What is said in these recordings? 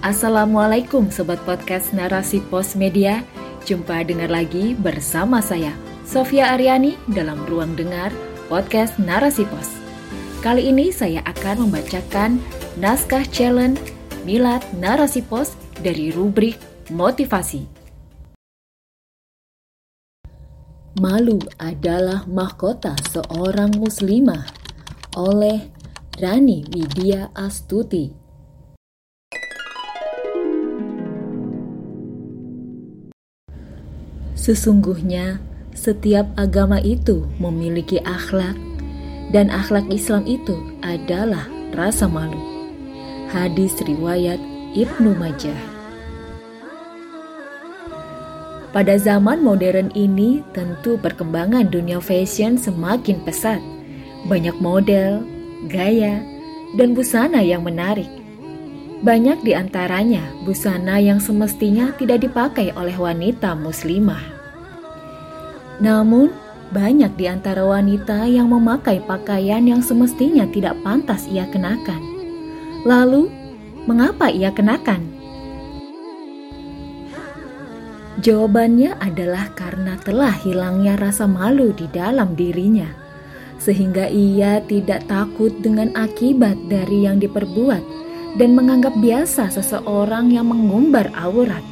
Assalamualaikum Sobat Podcast Narasi Pos Media. Jumpa dengar lagi bersama saya Sofia Aryani dalam Ruang Dengar Podcast Narasi Pos. Kali ini saya akan membacakan naskah challenge Milad Narasi Pos dari rubrik Motivasi. Malu adalah mahkota seorang muslimah oleh Rani Widya Astuti Sesungguhnya, setiap agama itu memiliki akhlak, dan akhlak Islam itu adalah rasa malu. Hadis riwayat Ibnu Majah. Pada zaman modern ini, tentu perkembangan dunia fashion semakin pesat. Banyak model, gaya, dan busana yang menarik. Banyak di antaranya busana yang semestinya tidak dipakai oleh wanita muslimah. Namun, banyak di antara wanita yang memakai pakaian yang semestinya tidak pantas ia kenakan. Lalu, mengapa ia kenakan? Jawabannya adalah karena telah hilangnya rasa malu di dalam dirinya, sehingga ia tidak takut dengan akibat dari yang diperbuat dan menganggap biasa seseorang yang mengumbar aurat.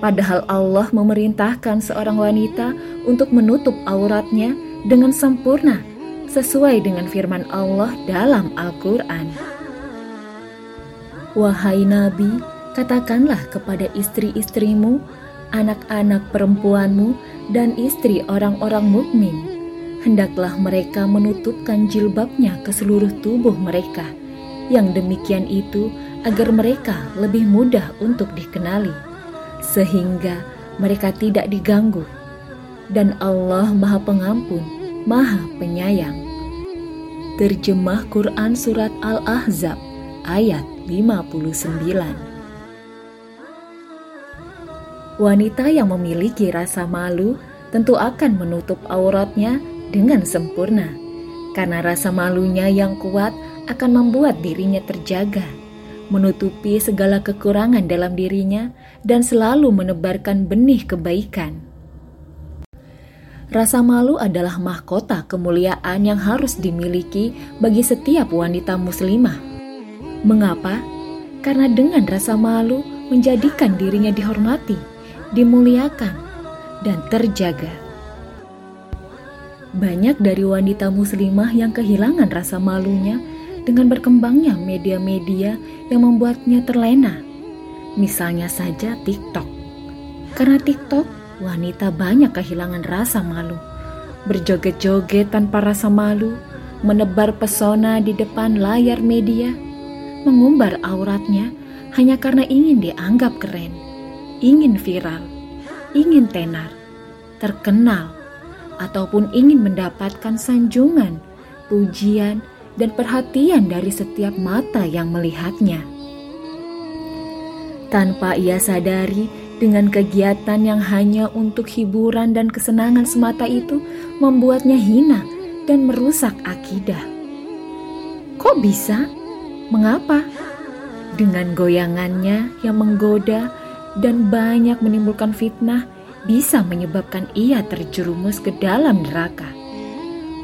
Padahal Allah memerintahkan seorang wanita untuk menutup auratnya dengan sempurna sesuai dengan firman Allah dalam Al-Quran. Wahai Nabi, katakanlah kepada istri-istrimu, anak-anak perempuanmu, dan istri orang-orang mukmin, hendaklah mereka menutupkan jilbabnya ke seluruh tubuh mereka – yang demikian itu agar mereka lebih mudah untuk dikenali, sehingga mereka tidak diganggu. Dan Allah Maha Pengampun, Maha Penyayang. Terjemah Quran Surat Al-Ahzab ayat 59 Wanita yang memiliki rasa malu tentu akan menutup auratnya dengan sempurna, karena rasa malunya yang kuat akan membuat dirinya terjaga, menutupi segala kekurangan dalam dirinya, dan selalu menebarkan benih kebaikan. Rasa malu adalah mahkota kemuliaan yang harus dimiliki bagi setiap wanita muslimah. Mengapa? Karena dengan rasa malu menjadikan dirinya dihormati, dimuliakan, dan terjaga. Banyak dari wanita muslimah yang kehilangan rasa malunya dengan berkembangnya media-media yang membuatnya terlena. Misalnya saja TikTok. Karena TikTok, wanita banyak kehilangan rasa malu. Berjoget-joget tanpa rasa malu, menebar pesona di depan layar media, mengumbar auratnya hanya karena ingin dianggap keren, ingin viral, ingin tenar, terkenal, ataupun ingin mendapatkan sanjungan, pujian, dan perhatian dari setiap mata yang melihatnya. Tanpa ia sadari, dengan kegiatan yang hanya untuk hiburan dan kesenangan semata itu membuatnya hina dan merusak akidah. Kok bisa? Mengapa? Dengan goyangannya yang menggoda dan banyak menimbulkan fitnah, bisa menyebabkan ia terjerumus ke dalam neraka.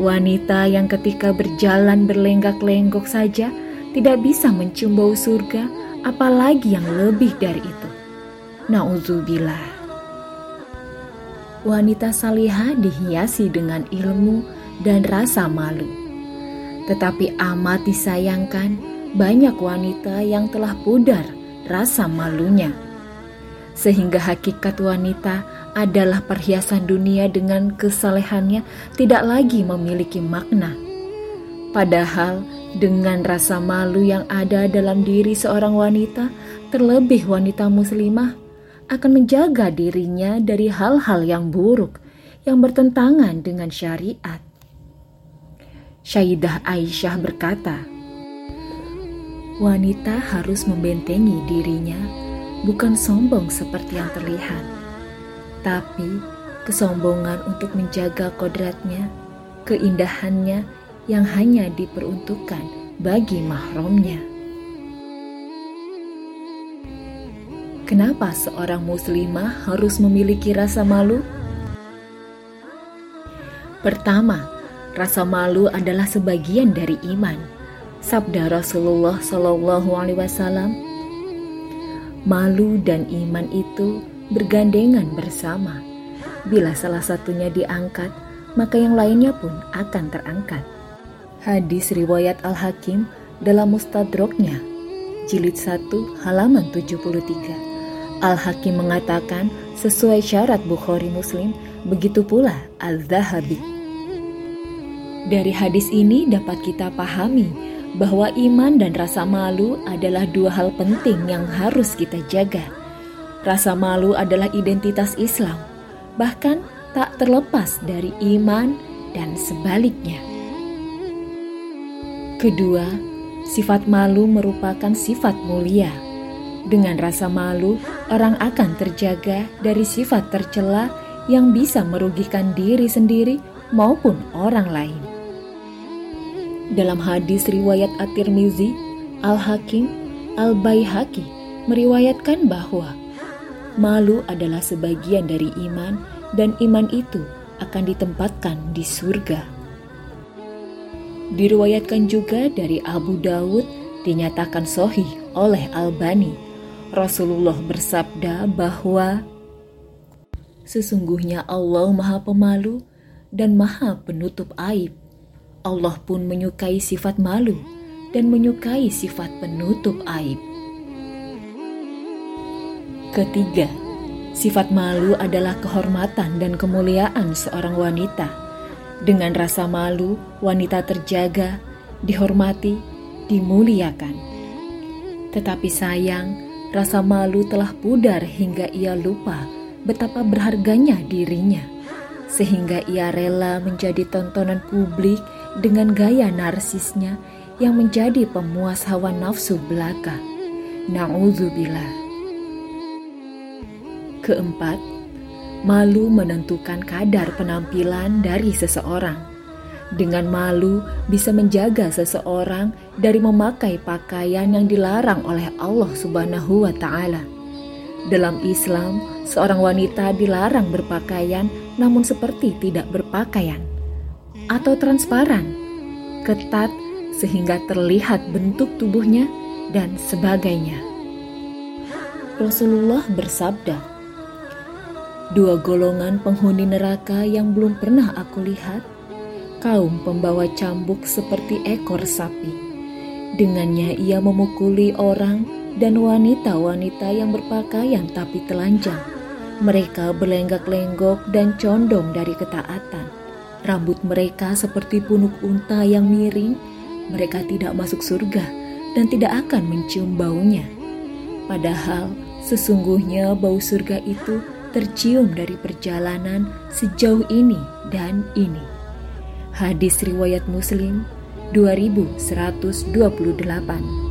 Wanita yang ketika berjalan berlenggak-lenggok saja tidak bisa mencium bau surga, apalagi yang lebih dari itu. Nauzubillah. Wanita salihah dihiasi dengan ilmu dan rasa malu. Tetapi amat disayangkan banyak wanita yang telah pudar rasa malunya. Sehingga hakikat wanita adalah perhiasan dunia dengan kesalehannya tidak lagi memiliki makna. Padahal dengan rasa malu yang ada dalam diri seorang wanita, terlebih wanita muslimah, akan menjaga dirinya dari hal-hal yang buruk yang bertentangan dengan syariat. Syaidah Aisyah berkata, "Wanita harus membentengi dirinya, bukan sombong seperti yang terlihat." tapi kesombongan untuk menjaga kodratnya, keindahannya yang hanya diperuntukkan bagi mahramnya. Kenapa seorang muslimah harus memiliki rasa malu? Pertama, rasa malu adalah sebagian dari iman. Sabda Rasulullah Shallallahu Alaihi Wasallam, malu dan iman itu bergandengan bersama. Bila salah satunya diangkat, maka yang lainnya pun akan terangkat. Hadis riwayat Al-Hakim dalam Mustadroknya, jilid 1 halaman 73. Al-Hakim mengatakan sesuai syarat Bukhari Muslim, begitu pula Al-Zahabi. Dari hadis ini dapat kita pahami bahwa iman dan rasa malu adalah dua hal penting yang harus kita jaga. Rasa malu adalah identitas Islam, bahkan tak terlepas dari iman dan sebaliknya. Kedua, sifat malu merupakan sifat mulia dengan rasa malu, orang akan terjaga dari sifat tercela yang bisa merugikan diri sendiri maupun orang lain. Dalam hadis riwayat At-Tirmizi, Al-Hakim, Al-Baihaqi meriwayatkan bahwa malu adalah sebagian dari iman dan iman itu akan ditempatkan di surga. Diriwayatkan juga dari Abu Dawud dinyatakan sohih oleh Al-Bani Rasulullah bersabda bahwa sesungguhnya Allah Maha Pemalu dan Maha Penutup aib. Allah pun menyukai sifat malu dan menyukai sifat penutup aib. Ketiga, sifat malu adalah kehormatan dan kemuliaan seorang wanita. Dengan rasa malu, wanita terjaga, dihormati, dimuliakan. Tetapi sayang, Rasa malu telah pudar hingga ia lupa betapa berharganya dirinya, sehingga ia rela menjadi tontonan publik dengan gaya narsisnya yang menjadi pemuas hawa nafsu belaka. Na'udzubillah. Keempat, malu menentukan kadar penampilan dari seseorang dengan malu bisa menjaga seseorang dari memakai pakaian yang dilarang oleh Allah Subhanahu wa taala. Dalam Islam, seorang wanita dilarang berpakaian namun seperti tidak berpakaian atau transparan, ketat sehingga terlihat bentuk tubuhnya dan sebagainya. Rasulullah bersabda, Dua golongan penghuni neraka yang belum pernah aku lihat kaum pembawa cambuk seperti ekor sapi. Dengannya ia memukuli orang dan wanita-wanita yang berpakaian tapi telanjang. Mereka berlenggak-lenggok dan condong dari ketaatan. Rambut mereka seperti punuk unta yang miring. Mereka tidak masuk surga dan tidak akan mencium baunya. Padahal sesungguhnya bau surga itu tercium dari perjalanan sejauh ini dan ini. Hadis riwayat Muslim 2128.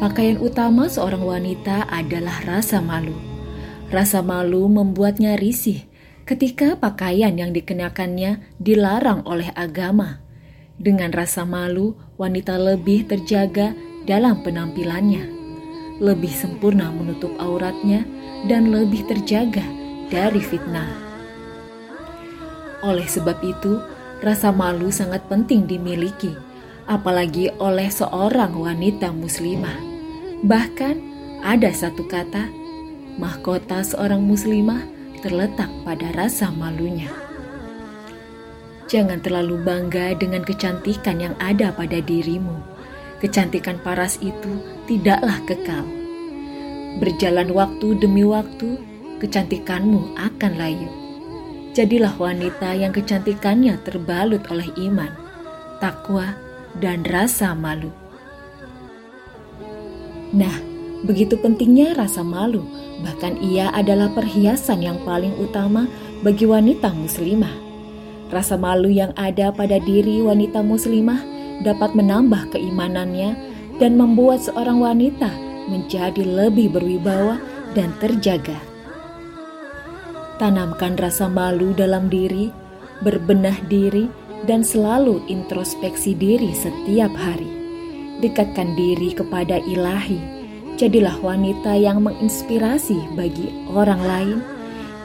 Pakaian utama seorang wanita adalah rasa malu. Rasa malu membuatnya risih ketika pakaian yang dikenakannya dilarang oleh agama. Dengan rasa malu, wanita lebih terjaga dalam penampilannya, lebih sempurna menutup auratnya, dan lebih terjaga dari fitnah. Oleh sebab itu, rasa malu sangat penting dimiliki, apalagi oleh seorang wanita muslimah. Bahkan ada satu kata, mahkota seorang muslimah terletak pada rasa malunya. Jangan terlalu bangga dengan kecantikan yang ada pada dirimu. Kecantikan paras itu tidaklah kekal. Berjalan waktu demi waktu, kecantikanmu akan layu. Jadilah wanita yang kecantikannya terbalut oleh iman, takwa, dan rasa malu. Nah, begitu pentingnya rasa malu, bahkan ia adalah perhiasan yang paling utama bagi wanita muslimah. Rasa malu yang ada pada diri wanita muslimah dapat menambah keimanannya dan membuat seorang wanita menjadi lebih berwibawa dan terjaga. Tanamkan rasa malu dalam diri, berbenah diri, dan selalu introspeksi diri setiap hari. Dekatkan diri kepada ilahi. Jadilah wanita yang menginspirasi bagi orang lain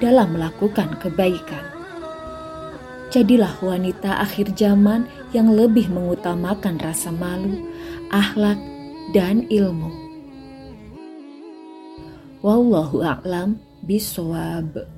dalam melakukan kebaikan. Jadilah wanita akhir zaman yang lebih mengutamakan rasa malu, akhlak, dan ilmu. Wallahu a'lam bisawab.